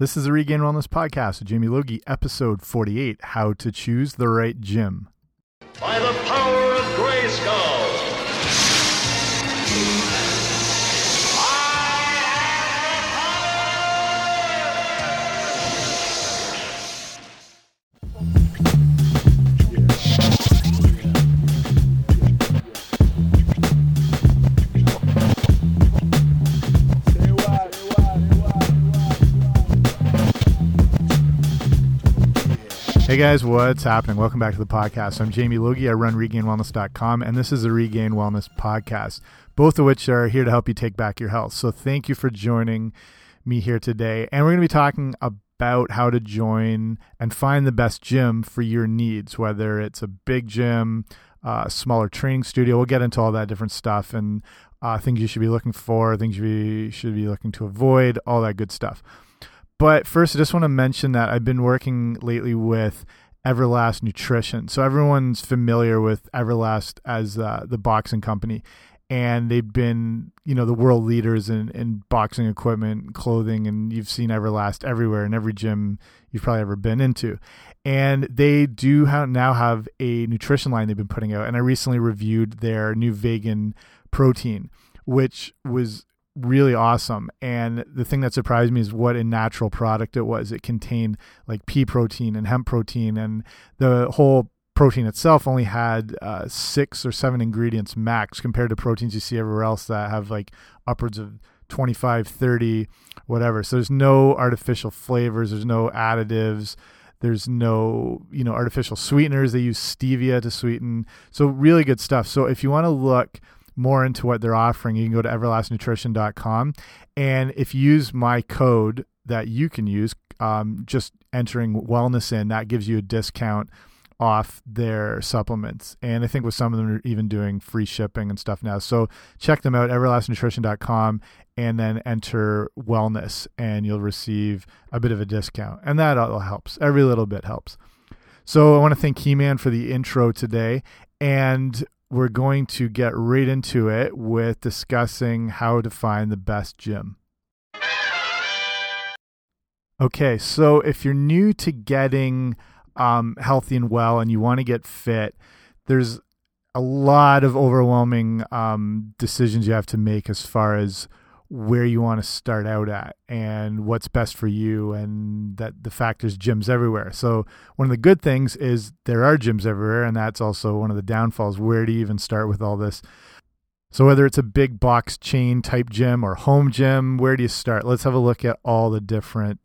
This is the Regained Wellness Podcast with Jamie Logie, episode 48 How to Choose the Right Gym. By the power of Grayskull! Hey guys, what's happening? Welcome back to the podcast. I'm Jamie Logie. I run regainedwellness.com, and this is the Regained Wellness Podcast, both of which are here to help you take back your health. So thank you for joining me here today. And we're going to be talking about how to join and find the best gym for your needs, whether it's a big gym, a smaller training studio. We'll get into all that different stuff and uh, things you should be looking for, things you should be looking to avoid, all that good stuff. But first, I just want to mention that I've been working lately with Everlast Nutrition. So everyone's familiar with Everlast as uh, the boxing company, and they've been, you know, the world leaders in, in boxing equipment, clothing, and you've seen Everlast everywhere in every gym you've probably ever been into. And they do have, now have a nutrition line they've been putting out, and I recently reviewed their new vegan protein, which was really awesome. And the thing that surprised me is what a natural product it was. It contained like pea protein and hemp protein, and the whole protein itself only had uh, six or seven ingredients max compared to proteins you see everywhere else that have like upwards of 25, 30, whatever. So there's no artificial flavors, there's no additives. There's no, you know, artificial sweeteners. They use stevia to sweeten. So really good stuff. So if you want to look more into what they're offering, you can go to everlastnutrition.com. And if you use my code that you can use, um, just entering wellness in, that gives you a discount off their supplements. And I think with some of them are even doing free shipping and stuff now. So check them out, everlastnutrition.com, and then enter wellness, and you'll receive a bit of a discount. And that all helps. Every little bit helps. So I want to thank He Man for the intro today. And we're going to get right into it with discussing how to find the best gym. Okay, so if you're new to getting um, healthy and well and you want to get fit, there's a lot of overwhelming um, decisions you have to make as far as where you want to start out at and what's best for you and that the fact there's gyms everywhere. So one of the good things is there are gyms everywhere and that's also one of the downfalls. Where do you even start with all this? So whether it's a big box chain type gym or home gym where do you start? Let's have a look at all the different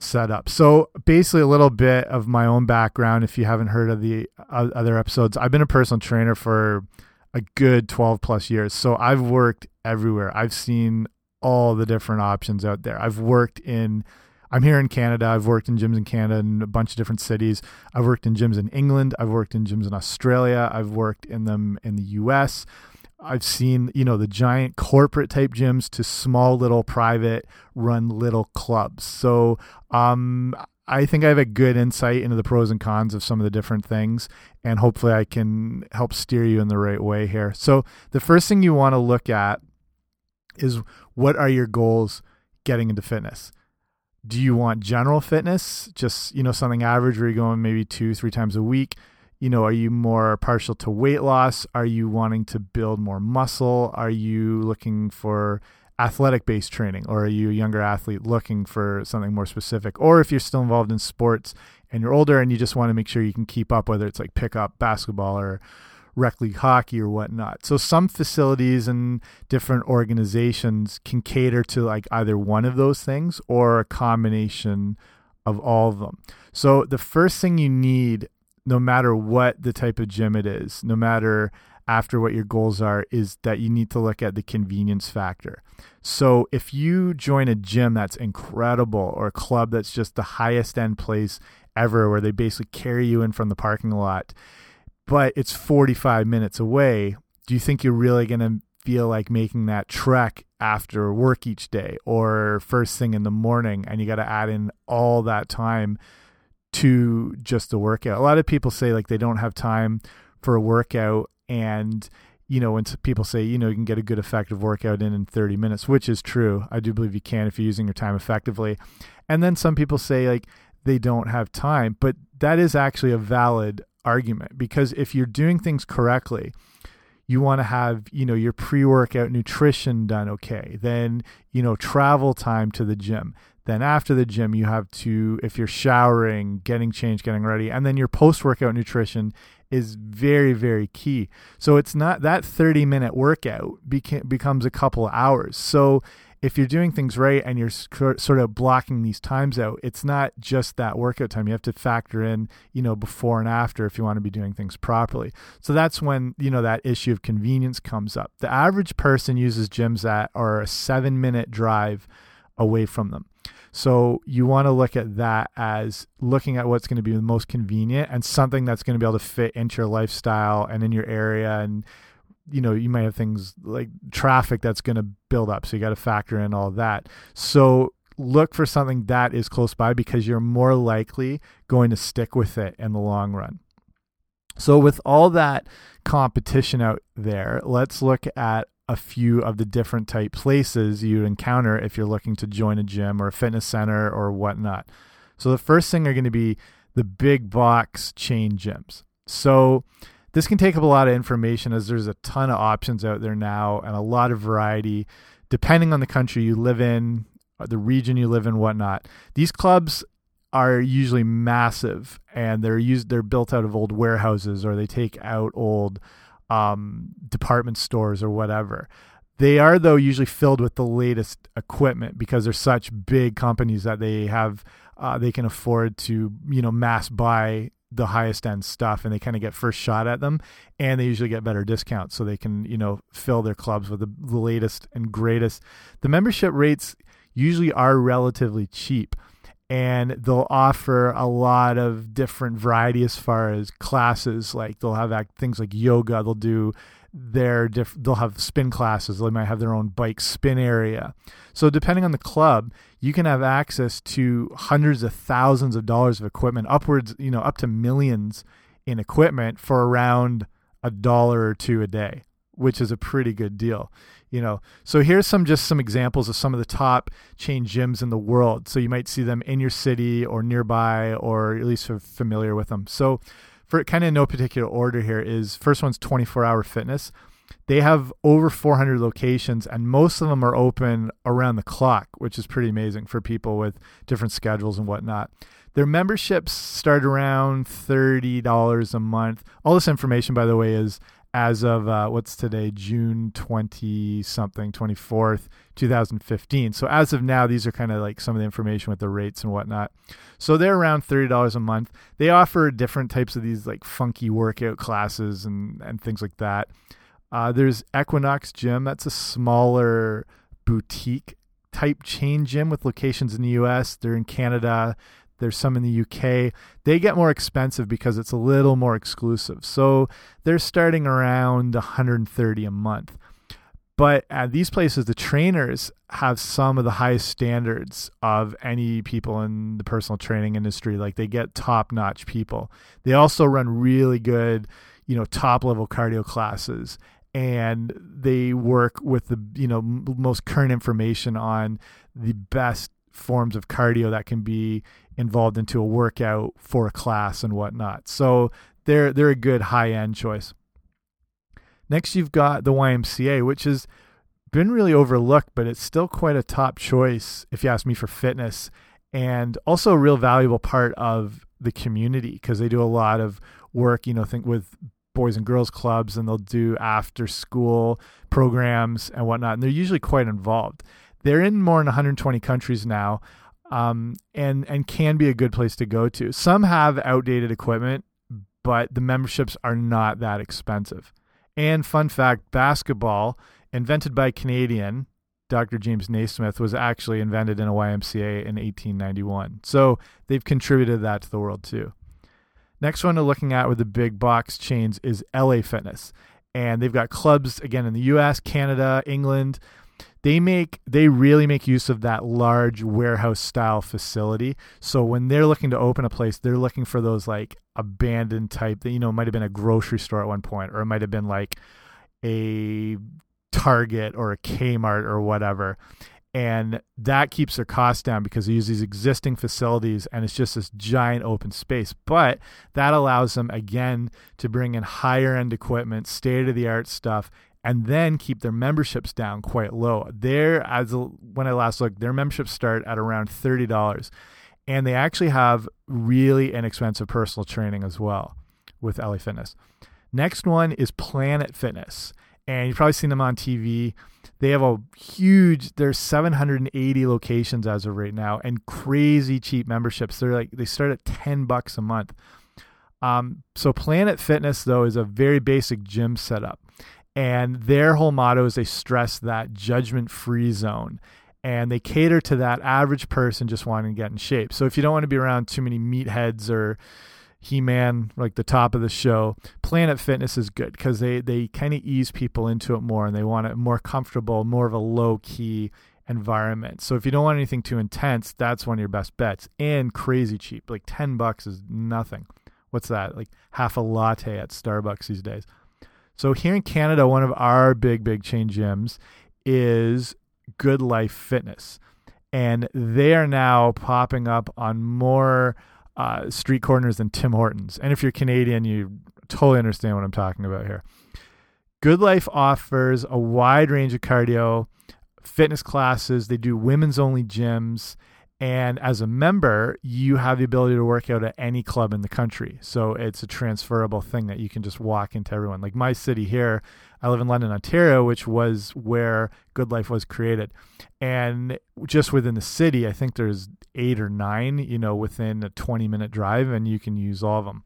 setups. So basically a little bit of my own background if you haven't heard of the other episodes. I've been a personal trainer for a good 12 plus years. So I've worked everywhere. I've seen all the different options out there. I've worked in I'm here in Canada. I've worked in gyms in Canada in a bunch of different cities. I've worked in gyms in England. I've worked in gyms in Australia. I've worked in them in the US. I've seen, you know, the giant corporate type gyms to small little private run little clubs. So, um I think I have a good insight into the pros and cons of some of the different things, and hopefully I can help steer you in the right way here. So, the first thing you want to look at is what are your goals getting into fitness? Do you want general fitness, just, you know, something average where you're going maybe two, three times a week? You know, are you more partial to weight loss? Are you wanting to build more muscle? Are you looking for athletic based training or are you a younger athlete looking for something more specific? Or if you're still involved in sports and you're older and you just want to make sure you can keep up whether it's like pick up basketball or rec league hockey or whatnot. So some facilities and different organizations can cater to like either one of those things or a combination of all of them. So the first thing you need no matter what the type of gym it is no matter after what your goals are is that you need to look at the convenience factor. So if you join a gym that's incredible or a club that's just the highest end place ever where they basically carry you in from the parking lot, but it's 45 minutes away, do you think you're really going to feel like making that trek after work each day or first thing in the morning and you got to add in all that time to just the workout. A lot of people say like they don't have time for a workout and you know when people say you know you can get a good effective workout in in 30 minutes which is true. I do believe you can if you're using your time effectively. And then some people say like they don't have time, but that is actually a valid argument because if you're doing things correctly, you want to have you know your pre-workout nutrition done okay. Then you know travel time to the gym. Then after the gym you have to if you're showering getting changed getting ready and then your post-workout nutrition is very very key so it's not that 30 minute workout beca becomes a couple hours so if you're doing things right and you're sort of blocking these times out, it's not just that workout time. You have to factor in, you know, before and after if you want to be doing things properly. So that's when, you know, that issue of convenience comes up. The average person uses gyms that are a seven minute drive away from them. So you want to look at that as looking at what's going to be the most convenient and something that's going to be able to fit into your lifestyle and in your area. And you know you might have things like traffic that's going to build up so you got to factor in all that. So look for something that is close by because you're more likely going to stick with it in the long run. So with all that competition out there let's look at a few of the different type places you encounter if you're looking to join a gym or a fitness center or whatnot so the first thing are going to be the big box chain gyms so this can take up a lot of information as there's a ton of options out there now and a lot of variety depending on the country you live in, uh, the region you live in, whatnot. These clubs are usually massive and they're used they're built out of old warehouses or they take out old um, department stores or whatever. They are though usually filled with the latest equipment because they're such big companies that they have uh, they can afford to you know mass buy the highest end stuff and they kind of get first shot at them and they usually get better discounts. So they can you know fill their clubs with the, the latest and greatest. The membership rates usually are relatively cheap and they'll offer a lot of different variety as far as classes. Like they'll have things like yoga they'll do their diff they'll have spin classes they might have their own bike spin area. So depending on the club you can have access to hundreds of thousands of dollars of equipment upwards you know up to millions in equipment for around a dollar or two a day which is a pretty good deal you know so here's some just some examples of some of the top chain gyms in the world so you might see them in your city or nearby or at least familiar with them so for kind of no particular order here is first one's 24 hour fitness. They have over 400 locations and most of them are open around the clock, which is pretty amazing for people with different schedules and whatnot. Their memberships start around $30 a month. All this information, by the way, is as of uh, what's today, June 20 something, 24th, 2015. So as of now, these are kind of like some of the information with the rates and whatnot. So they're around $30 a month. They offer different types of these like funky workout classes and, and things like that. Uh, there's Equinox Gym. That's a smaller boutique type chain gym with locations in the US. They're in Canada. There's some in the UK. They get more expensive because it's a little more exclusive. So they're starting around 130 a month. But at these places, the trainers have some of the highest standards of any people in the personal training industry. Like they get top notch people. They also run really good, you know, top level cardio classes and they work with the you know most current information on the best forms of cardio that can be involved into a workout for a class and whatnot. So they're they're a good high end choice. Next, you've got the YMCA, which has been really overlooked, but it's still quite a top choice if you ask me for fitness, and also a real valuable part of the community because they do a lot of work. You know, think with boys and girls clubs, and they'll do after school programs and whatnot, and they're usually quite involved. They're in more than 120 countries now, um, and and can be a good place to go to. Some have outdated equipment, but the memberships are not that expensive. And fun fact, basketball, invented by Canadian Dr. James Naismith, was actually invented in a YMCA in 1891. So they've contributed that to the world too. Next one we're looking at with the big box chains is LA Fitness. And they've got clubs again in the US, Canada, England, they make they really make use of that large warehouse style facility. So when they're looking to open a place they're looking for those like abandoned type that you know might have been a grocery store at one point or it might have been like a target or a kmart or whatever. And that keeps their costs down because they use these existing facilities and it's just this giant open space. But that allows them again to bring in higher end equipment state of the art stuff and then keep their memberships down quite low there as when i last looked their memberships start at around $30 and they actually have really inexpensive personal training as well with LA Fitness. Next one is Planet Fitness, and you've probably seen them on TV. They have a huge. There's 780 locations as of right now, and crazy cheap memberships. They're like they start at 10 bucks a month. Um, so Planet Fitness though is a very basic gym setup, and their whole motto is they stress that judgment-free zone. And they cater to that average person just wanting to get in shape. So if you don't want to be around too many meatheads or he-Man like the top of the show planet fitness is good because they they kind of ease people into it more and they want it more comfortable more of a low-key environment. So if you don't want anything too intense that's one of your best bets. And crazy cheap like 10 bucks is nothing. What's that? Like half a latte at starbucks these days so here in canada one of our big big chain gyms is Good Life Fitness. And they are now popping up on more uh, street corners than Tim Hortons. And if you're Canadian, you totally understand what I'm talking about here. Good Life offers a wide range of cardio, fitness classes. They do women's only gyms. And as a member, you have the ability to work out at any club in the country. So it's a transferable thing that you can just walk into everyone. Like my city here, I live in London, Ontario, which was where Good Life was created. And just within the city, I think there's eight or nine, you know, within a 20 minute drive, and you can use all of them.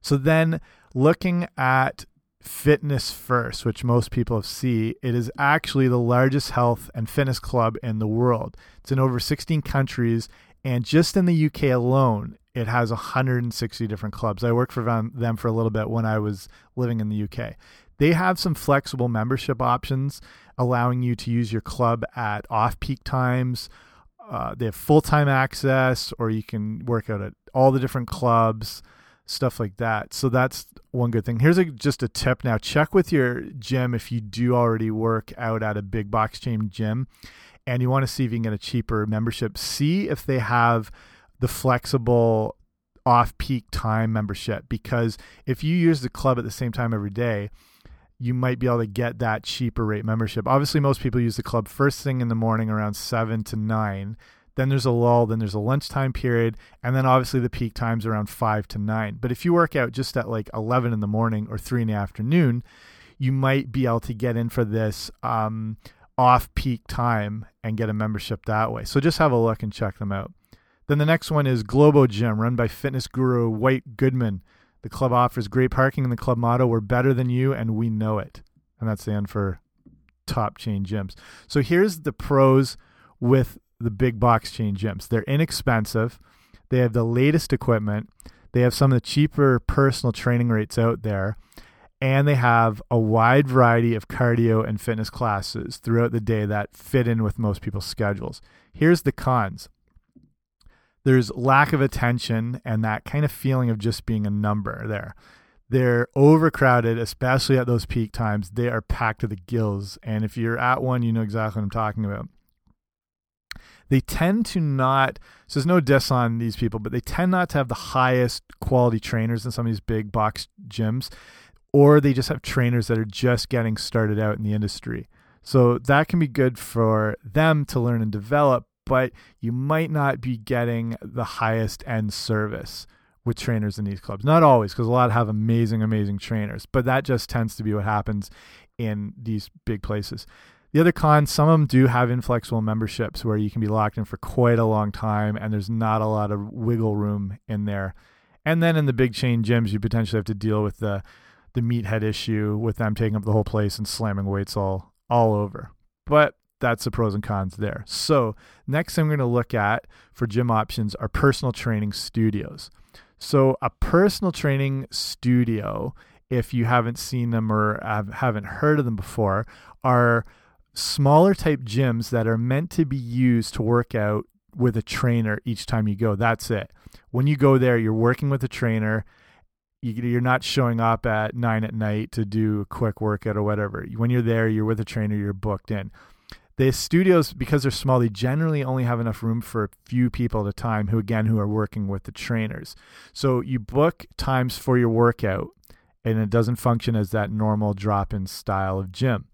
So then looking at Fitness First, which most people have see, it is actually the largest health and fitness club in the world. It's in over 16 countries, and just in the UK alone, it has 160 different clubs. I worked for them for a little bit when I was living in the UK. They have some flexible membership options, allowing you to use your club at off peak times. Uh, they have full time access, or you can work out at all the different clubs stuff like that. So that's one good thing. Here's a, just a tip now check with your gym if you do already work out at a big box chain gym and you want to see if you can get a cheaper membership. See if they have the flexible off peak time membership because if you use the club at the same time every day, you might be able to get that cheaper rate membership. Obviously, most people use the club first thing in the morning around 7 to 9 then there's a lull, then there's a lunchtime period, and then obviously the peak times around 5 to 9. But if you work out just at like 11 in the morning or 3 in the afternoon, you might be able to get in for this um, off peak time and get a membership that way. So just have a look and check them out. Then the next one is Globo Gym, run by fitness guru White Goodman. The club offers great parking, and the club motto, We're better than you, and we know it. And that's the end for top chain gyms. So here's the pros with the big box chain gyms. They're inexpensive. They have the latest equipment. They have some of the cheaper personal training rates out there. And they have a wide variety of cardio and fitness classes throughout the day that fit in with most people's schedules. Here's the cons there's lack of attention and that kind of feeling of just being a number there. They're overcrowded, especially at those peak times. They are packed to the gills. And if you're at one, you know exactly what I'm talking about they tend to not so there's no diss on these people but they tend not to have the highest quality trainers in some of these big box gyms or they just have trainers that are just getting started out in the industry. So that can be good for them to learn and develop but you might not be getting the highest end service with trainers in these clubs. Not always because a lot have amazing amazing trainers but that just tends to be what happens in these big places the other cons, some of them do have inflexible memberships where you can be locked in for quite a long time and there's not a lot of wiggle room in there. And then in the big chain gyms, you potentially have to deal with the the meathead issue with them taking up the whole place and slamming weights all all over. But that's the pros and cons there. So next thing we're going to look at for gym options are personal training studios. So a personal training studio, if you haven't seen them or haven't heard of them before, are smaller type gyms that are meant to be used to work out with a trainer each time you go. That's it. When you go there, you're working with a trainer. You're not showing up at nine at night to do a quick workout or whatever. When you're there, you're with a trainer, you're booked in. The studios, because they're small, they generally only have enough room for a few people at a time who, again, who are working with the trainers. So you book times for your workout and it doesn't function as that normal drop in style of gym.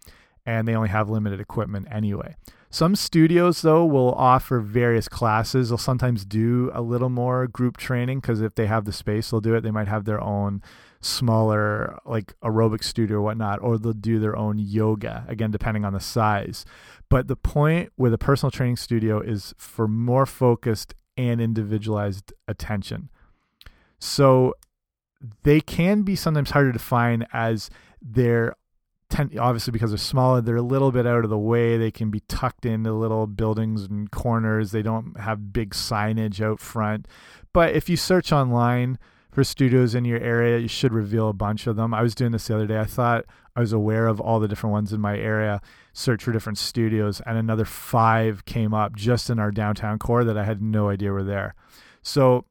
And they only have limited equipment anyway. Some studios, though, will offer various classes. They'll sometimes do a little more group training because if they have the space, they'll do it. They might have their own smaller like aerobic studio or whatnot, or they'll do their own yoga, again, depending on the size. But the point with a personal training studio is for more focused and individualized attention. So they can be sometimes harder to find as they're obviously because they're smaller they're a little bit out of the way they can be tucked into little buildings and corners they don't have big signage out front but if you search online for studios in your area. You should reveal a bunch of them. I was doing this the other day. I thought I was aware of all the different ones in my area, search for different studios, and another five came up just in our downtown core that I had no idea were there. So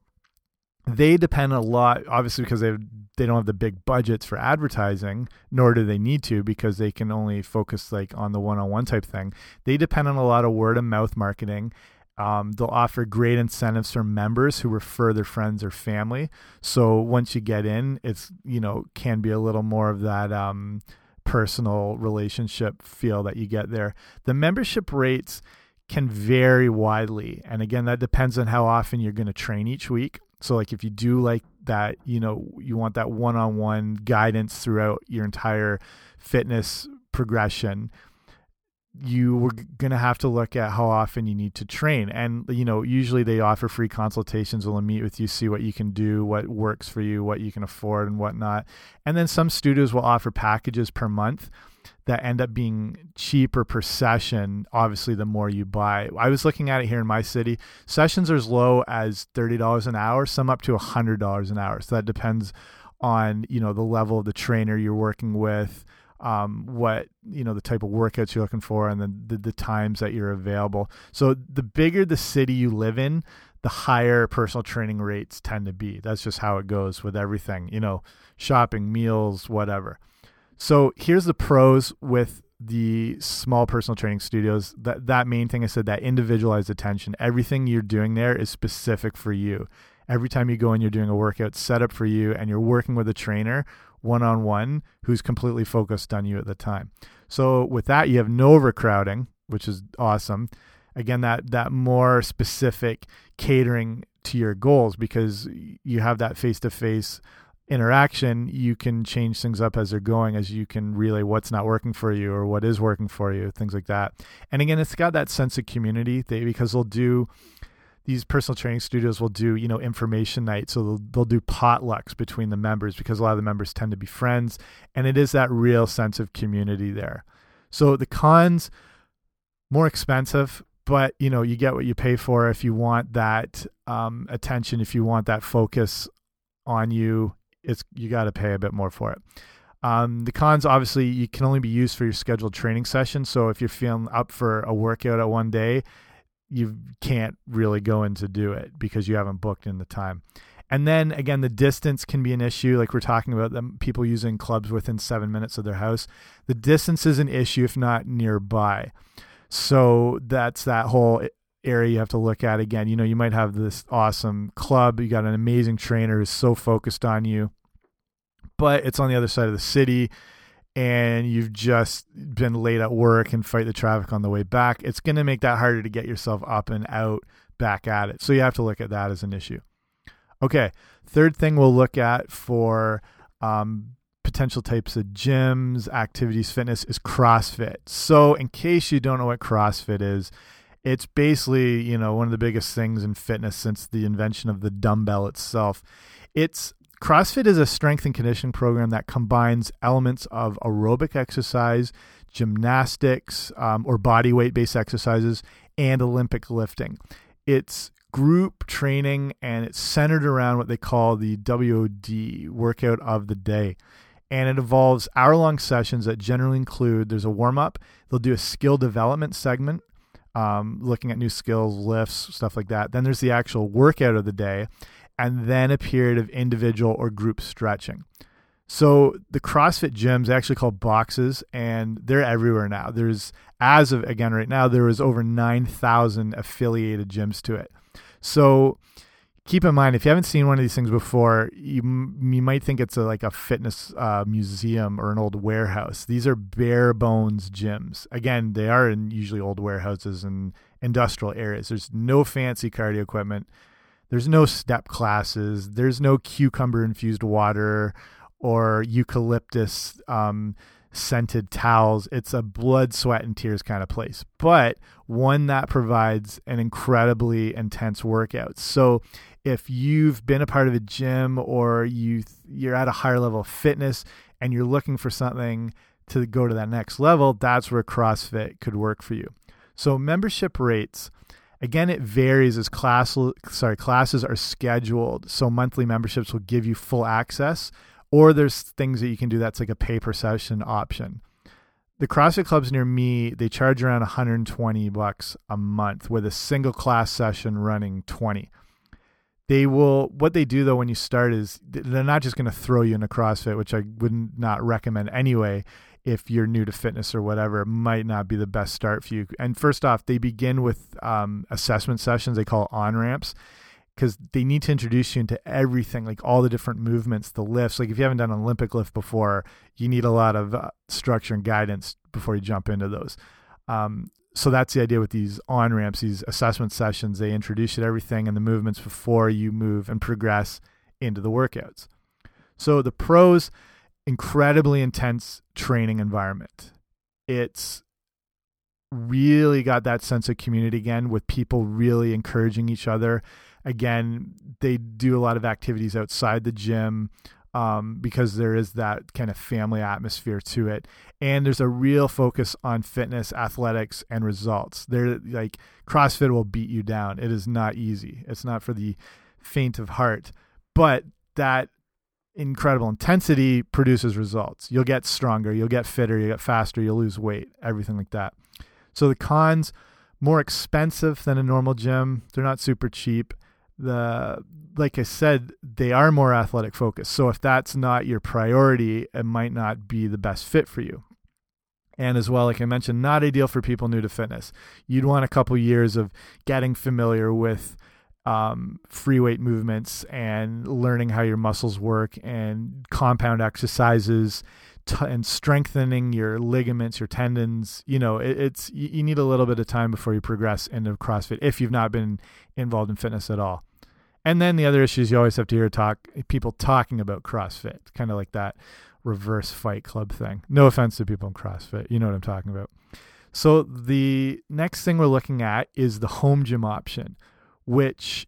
they depend a lot, obviously, because they they don't have the big budgets for advertising, nor do they need to because they can only focus like on the one on one type thing. They depend on a lot of word of mouth marketing um, they'll offer great incentives for members who refer their friends or family. So once you get in, it's you know can be a little more of that um, personal relationship feel that you get there. The membership rates can vary widely, and again, that depends on how often you're going to train each week. So like if you do like that, you know, you want that one-on-one -on -one guidance throughout your entire fitness progression you were going to have to look at how often you need to train. And, you know, usually they offer free consultations, will meet with you, see what you can do, what works for you, what you can afford, and whatnot. And then some studios will offer packages per month that end up being cheaper per session, obviously, the more you buy. I was looking at it here in my city. Sessions are as low as $30 an hour, some up to $100 an hour. So that depends on, you know, the level of the trainer you're working with um, what you know the type of workouts you're looking for and then the, the times that you're available. So the bigger the city you live in the higher personal training rates tend to be. That's just how it goes with everything you know shopping meals whatever. So here's the pros with the small personal training studios. That that main thing i said that individualized attention everything you're doing there is specific for you. Every time you go in you're doing a workout set up for you and you're working with a trainer one on one who's completely focused on you at the time. So with that, you have no overcrowding, which is awesome. Again, that that more specific catering to your goals because you have that face to face interaction. You can change things up as they're going, as you can relay what's not working for you or what is working for you, things like that. And again, it's got that sense of community they, because they'll do these personal training studios will do you know information nights so they'll, they'll do potlucks between the members because a lot of the members tend to be friends. And it is that real sense of community there. So the cons more expensive but you know you get what you pay for if you want that um, attention if you want that focus on you it's you got to pay a bit more for it. Um, the cons obviously you can only be used for your scheduled training session so if you're feeling up for a workout at one day you can't really go in to do it because you haven't booked in the time. And then again, the distance can be an issue. Like we're talking about them, people using clubs within seven minutes of their house. The distance is an issue if not nearby. So that's that whole area you have to look at again. You know, you might have this awesome club, you got an amazing trainer who's so focused on you, but it's on the other side of the city and you've just been late at work and fight the traffic on the way back, it's going to make that harder to get yourself up and out back at it. So you have to look at that as an issue. Okay, third thing we'll look at for um, potential types of gyms, activities, fitness is CrossFit. So, in case you don't know what CrossFit is, it's basically you know one of the biggest things in fitness since the invention of the dumbbell itself. It's CrossFit is a strength and conditioning program that combines elements of aerobic exercise, gymnastics, um, or body weight based exercises, and Olympic lifting. It's group training and it's centered around what they call the WOD, workout of the day. And it involves hour long sessions that generally include there's a warm up, they'll do a skill development segment. Um, looking at new skills, lifts, stuff like that. Then there's the actual workout of the day and then a period of individual or group stretching. So the CrossFit gyms actually called boxes, and they're everywhere now. There's as of again right now there is over nine thousand affiliated gyms to it. So keep in mind if you haven't seen one of these things before, you you might think it's a, like a fitness uh, museum or an old warehouse. These are bare bones gyms. Again, they are in usually old warehouses and industrial areas. There's no fancy cardio equipment. There's no step classes. There's no cucumber infused water or eucalyptus um, scented towels. It's a blood, sweat, and tears kind of place, but one that provides an incredibly intense workout. So if you've been a part of a gym or you you're at a higher level of fitness and you're looking for something to go to that next level, that's where CrossFit could work for you. So membership rates again it varies as class sorry classes are scheduled. So monthly memberships will give you full access or there's things that you can do that's like a pay per session option. The CrossFit clubs near me, they charge around 120 bucks a month with a single class session running 20. They will what they do though when you start is they're not just going to throw you into CrossFit, which I would not recommend anyway if you're new to fitness or whatever, it might not be the best start for you. And first off, they begin with um, assessment sessions they call on ramps because they need to introduce you into everything, like all the different movements, the lifts. Like if you haven't done an Olympic lift before, you need a lot of uh, structure and guidance before you jump into those. Um, so that's the idea with these on ramps, these assessment sessions. They introduce you to everything and the movements before you move and progress into the workouts. So the pros, incredibly intense training environment. It's really got that sense of community again with people really encouraging each other again, they do a lot of activities outside the gym um, because there is that kind of family atmosphere to it. And there's a real focus on fitness, athletics, and results. They're like CrossFit will beat you down. It is not easy. It's not for the faint of heart, but that incredible intensity produces results. You'll get stronger, you'll get fitter, you'll get faster, you'll lose weight, everything like that. So the cons more expensive than a normal gym. They're not super cheap the like I said, they are more athletic focused. So if that's not your priority, it might not be the best fit for you. And as well, like I mentioned, not ideal for people new to fitness. You'd want a couple years of getting familiar with um, free weight movements and learning how your muscles work and compound exercises and strengthening your ligaments, your tendons. You know, it, it's you need a little bit of time before you progress into CrossFit if you've not been involved in fitness at all. And then the other issues you always have to hear talk people talking about CrossFit, kind of like that reverse fight club thing. No offense to people in CrossFit, you know what I'm talking about. So the next thing we're looking at is the home gym option, which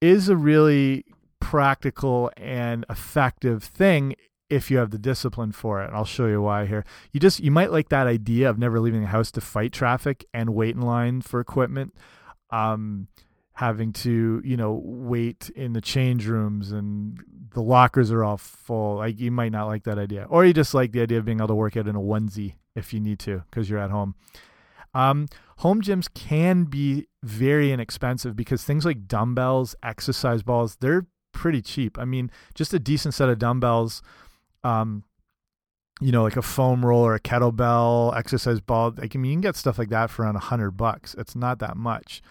is a really practical and effective thing if you have the discipline for it. I'll show you why here. You just you might like that idea of never leaving the house to fight traffic and wait in line for equipment. Um, having to you know wait in the change rooms and the lockers are all full like you might not like that idea or you just like the idea of being able to work out in a onesie if you need to because you're at home um, home gyms can be very inexpensive because things like dumbbells exercise balls they're pretty cheap i mean just a decent set of dumbbells um, you know, like a foam roll or a kettlebell, exercise ball. Like, I mean, you can get stuff like that for around a hundred bucks. It's not that much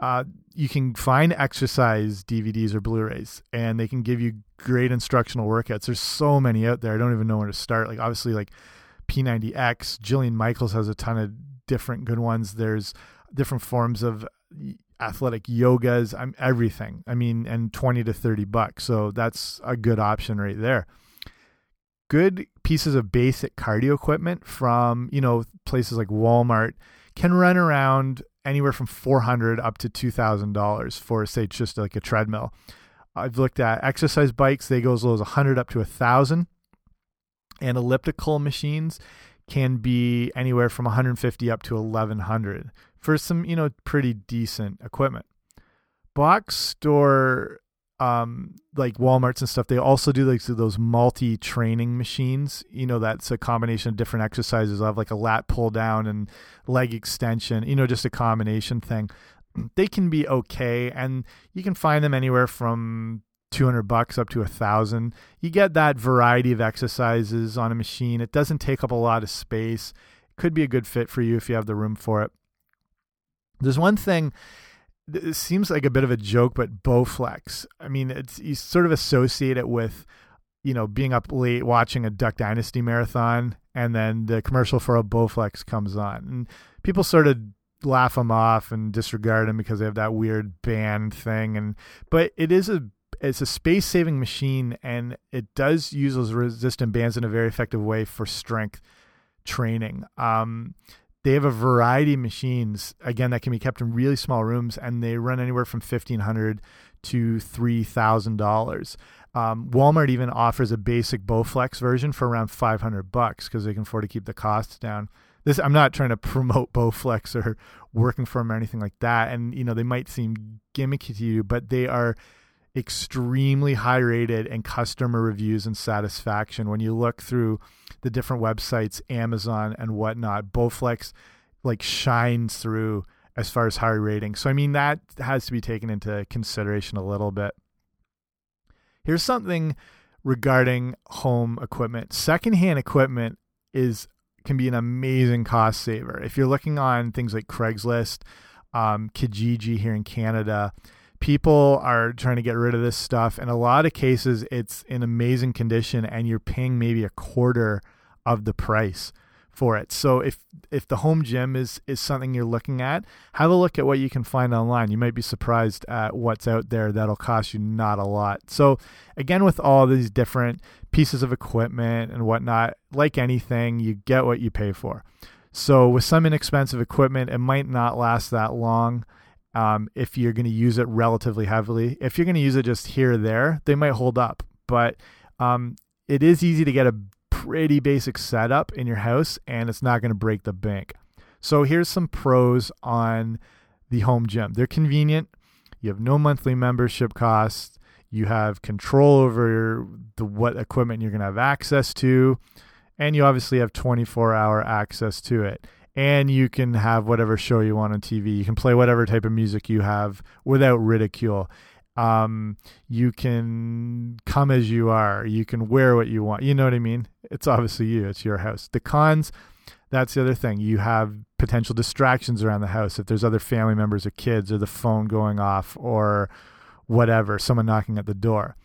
uh, you can find exercise DVDs or Blu-rays, and they can give you great instructional workouts. There's so many out there. I don't even know where to start. Like obviously, like P90X, Jillian Michaels has a ton of different good ones. There's different forms of athletic yogas. I'm everything. I mean, and 20 to 30 bucks. So that's a good option right there. Good pieces of basic cardio equipment from you know places like Walmart can run around anywhere from 400 up to $2,000 for say just like a treadmill. I've looked at exercise bikes, they go as low as 100 up to a 1,000 and elliptical machines can be anywhere from 150 up to 1100 for some, you know, pretty decent equipment. Box store um, like Walmart's and stuff, they also do like those multi training machines. You know, that's a combination of different exercises. I have like a lat pull down and leg extension. You know, just a combination thing. They can be okay, and you can find them anywhere from 200 bucks up to a thousand. You get that variety of exercises on a machine. It doesn't take up a lot of space. It could be a good fit for you if you have the room for it. There's one thing it seems like a bit of a joke, but Bowflex. I mean, it's you sort of associate it with, you know, being up late watching a Duck Dynasty marathon, and then the commercial for a Bowflex comes on, and people sort of laugh them off and disregard them because they have that weird band thing. And but it is a it's a space saving machine and it does use those resistant bands in a very effective way for strength training. Um, they have a variety of machines again that can be kept in really small rooms and they run anywhere from 1500 to $3000 um, walmart even offers a basic bowflex version for around 500 bucks because they can afford to keep the costs down this i'm not trying to promote bowflex or working for them or anything like that and you know they might seem gimmicky to you but they are extremely high rated and customer reviews and satisfaction. When you look through the different websites, Amazon and whatnot, Bowflex like shines through as far as high rating. So I mean that has to be taken into consideration a little bit. Here's something regarding home equipment. Secondhand equipment is can be an amazing cost saver. If you're looking on things like Craigslist, um, Kijiji here in Canada, people are trying to get rid of this stuff. In a lot of cases, it's in amazing condition, and you're paying maybe a quarter of the price for it. So if if the home gym is is something you're looking at, have a look at what you can find online. You might be surprised at what's out there that'll cost you not a lot. So again, with all these different pieces of equipment and whatnot, like anything, you get what you pay for. So with some inexpensive equipment, it might not last that long um, if you're going to use it relatively heavily. If you're going to use it just here or there, they might hold up. But um, it is easy to get a pretty basic setup in your house, and it's not going to break the bank. So here's some pros on the home gym. They're convenient. You have no monthly membership costs. You have control over the what equipment you're going to have access to, and you obviously have 24-hour access to it and you can have whatever show you want on TV. You can play whatever type of music you have without ridicule. Um, you can come as you are. You can wear what you want. You know what I mean? It's obviously you. It's your house. The cons, that's the other thing. You have potential distractions around the house. If there's other family members or kids or the phone going off or whatever, someone knocking at the door.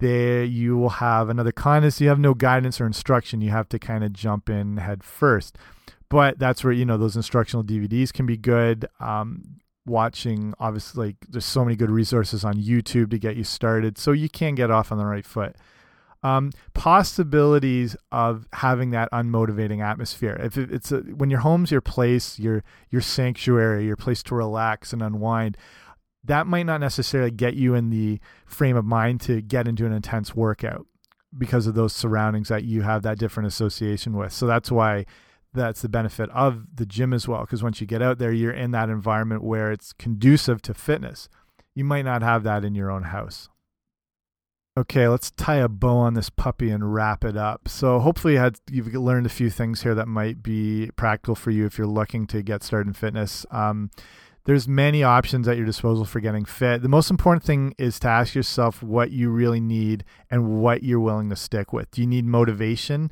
There you will have another con is you have no guidance or instruction. You have to kind of jump in head first but that's where you know those instructional DVDs can be good. Um, watching obviously like there's so many good resources on YouTube to get you started, so you can get off on the right foot. Um, possibilities of having that unmotivating atmosphere. If it's a, when your home's your place, your your sanctuary, your place to relax and unwind, that might not necessarily get you in the frame of mind to get into an intense workout because of those surroundings that you have that different association with. So that's why that's the benefit of the gym as well because once you get out there you're in that environment where it's conducive to fitness. You might not have that in your own house. Okay let's tie a bow on this puppy and wrap it up. So hopefully you've learned a few things here that might be practical for you if you're looking to get started in fitness. Um, there's many options at your disposal for getting fit. The most important thing is to ask yourself what you really need and what you're willing to stick with. Do you need motivation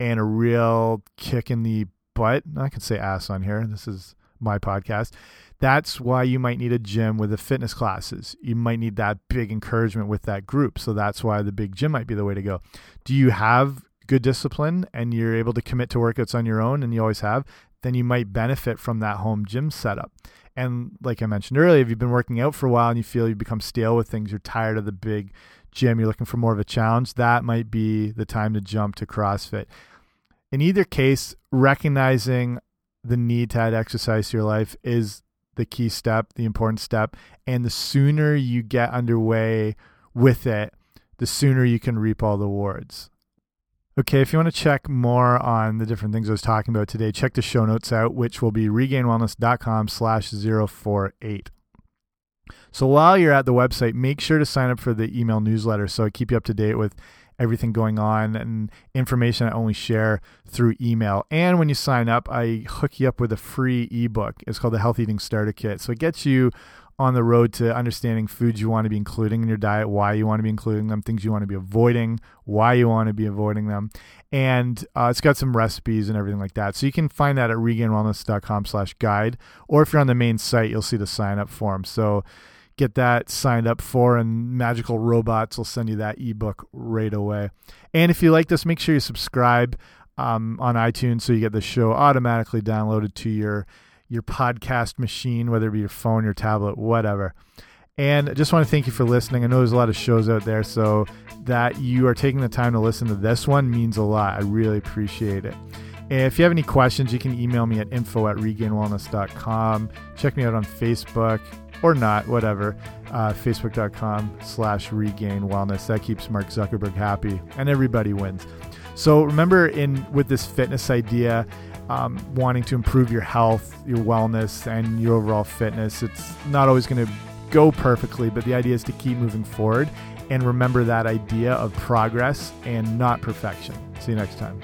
and a real kick in the butt. I can say ass on here. This is my podcast. That's why you might need a gym with the fitness classes. You might need that big encouragement with that group. So that's why the big gym might be the way to go. Do you have good discipline and you're able to commit to workouts on your own and you always have? Then you might benefit from that home gym setup. And like I mentioned earlier, if you've been working out for a while and you feel you become stale with things, you're tired of the big gym, you're looking for more of a challenge, that might be the time to jump to CrossFit. In either case, recognizing the need to add exercise to your life is the key step, the important step. And the sooner you get underway with it, the sooner you can reap all the rewards. Okay, if you want to check more on the different things I was talking about today, check the show notes out, which will be regainedwellness.com slash 048. So while you're at the website, make sure to sign up for the email newsletter so I keep you up to date with everything going on and information I only share through email. And when you sign up, I hook you up with a free ebook. It's called the Health Eating Starter Kit. So it gets you on the road to understanding foods you want to be including in your diet, why you want to be including them, things you want to be avoiding, why you want to be avoiding them. And uh, it's got some recipes and everything like that. So you can find that at regainedwellness.com slash guide. Or if you're on the main site, you'll see the sign up form. So get that signed up for, and Magical Robots will send you that ebook right away. And if you like this, make sure you subscribe um, on iTunes so you get the show automatically downloaded to your your podcast machine, whether it be your phone, your tablet, whatever. And I just want to thank you for listening. I know there's a lot of shows out there, so that you are taking the time to listen to this one means a lot. I really appreciate it. And if you have any questions, you can email me at info at regainedwellness.com. Check me out on Facebook or not, whatever. Uh, Facebook.com slash regained wellness. That keeps Mark Zuckerberg happy and everybody wins. So remember, in with this fitness idea, um, wanting to improve your health, your wellness, and your overall fitness, it's not always going to go perfectly, but the idea is to keep moving forward and remember that idea of progress and not perfection. See you next time.